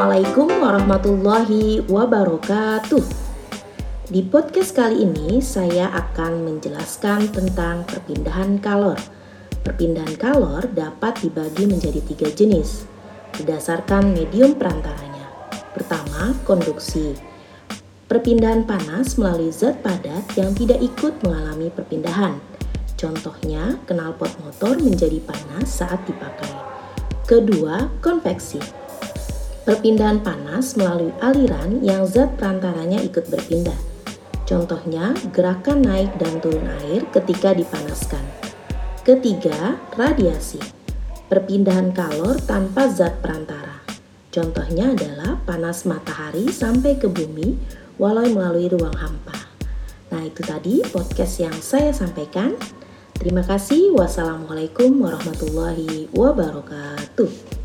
Assalamualaikum warahmatullahi wabarakatuh. Di podcast kali ini saya akan menjelaskan tentang perpindahan kalor. Perpindahan kalor dapat dibagi menjadi tiga jenis berdasarkan medium perantaranya. Pertama, konduksi. Perpindahan panas melalui zat padat yang tidak ikut mengalami perpindahan. Contohnya, knalpot motor menjadi panas saat dipakai. Kedua, konveksi Perpindahan panas melalui aliran yang zat perantaranya ikut berpindah. Contohnya, gerakan naik dan turun air ketika dipanaskan. Ketiga, radiasi. Perpindahan kalor tanpa zat perantara. Contohnya adalah panas matahari sampai ke bumi walau melalui ruang hampa. Nah, itu tadi podcast yang saya sampaikan. Terima kasih. Wassalamualaikum warahmatullahi wabarakatuh.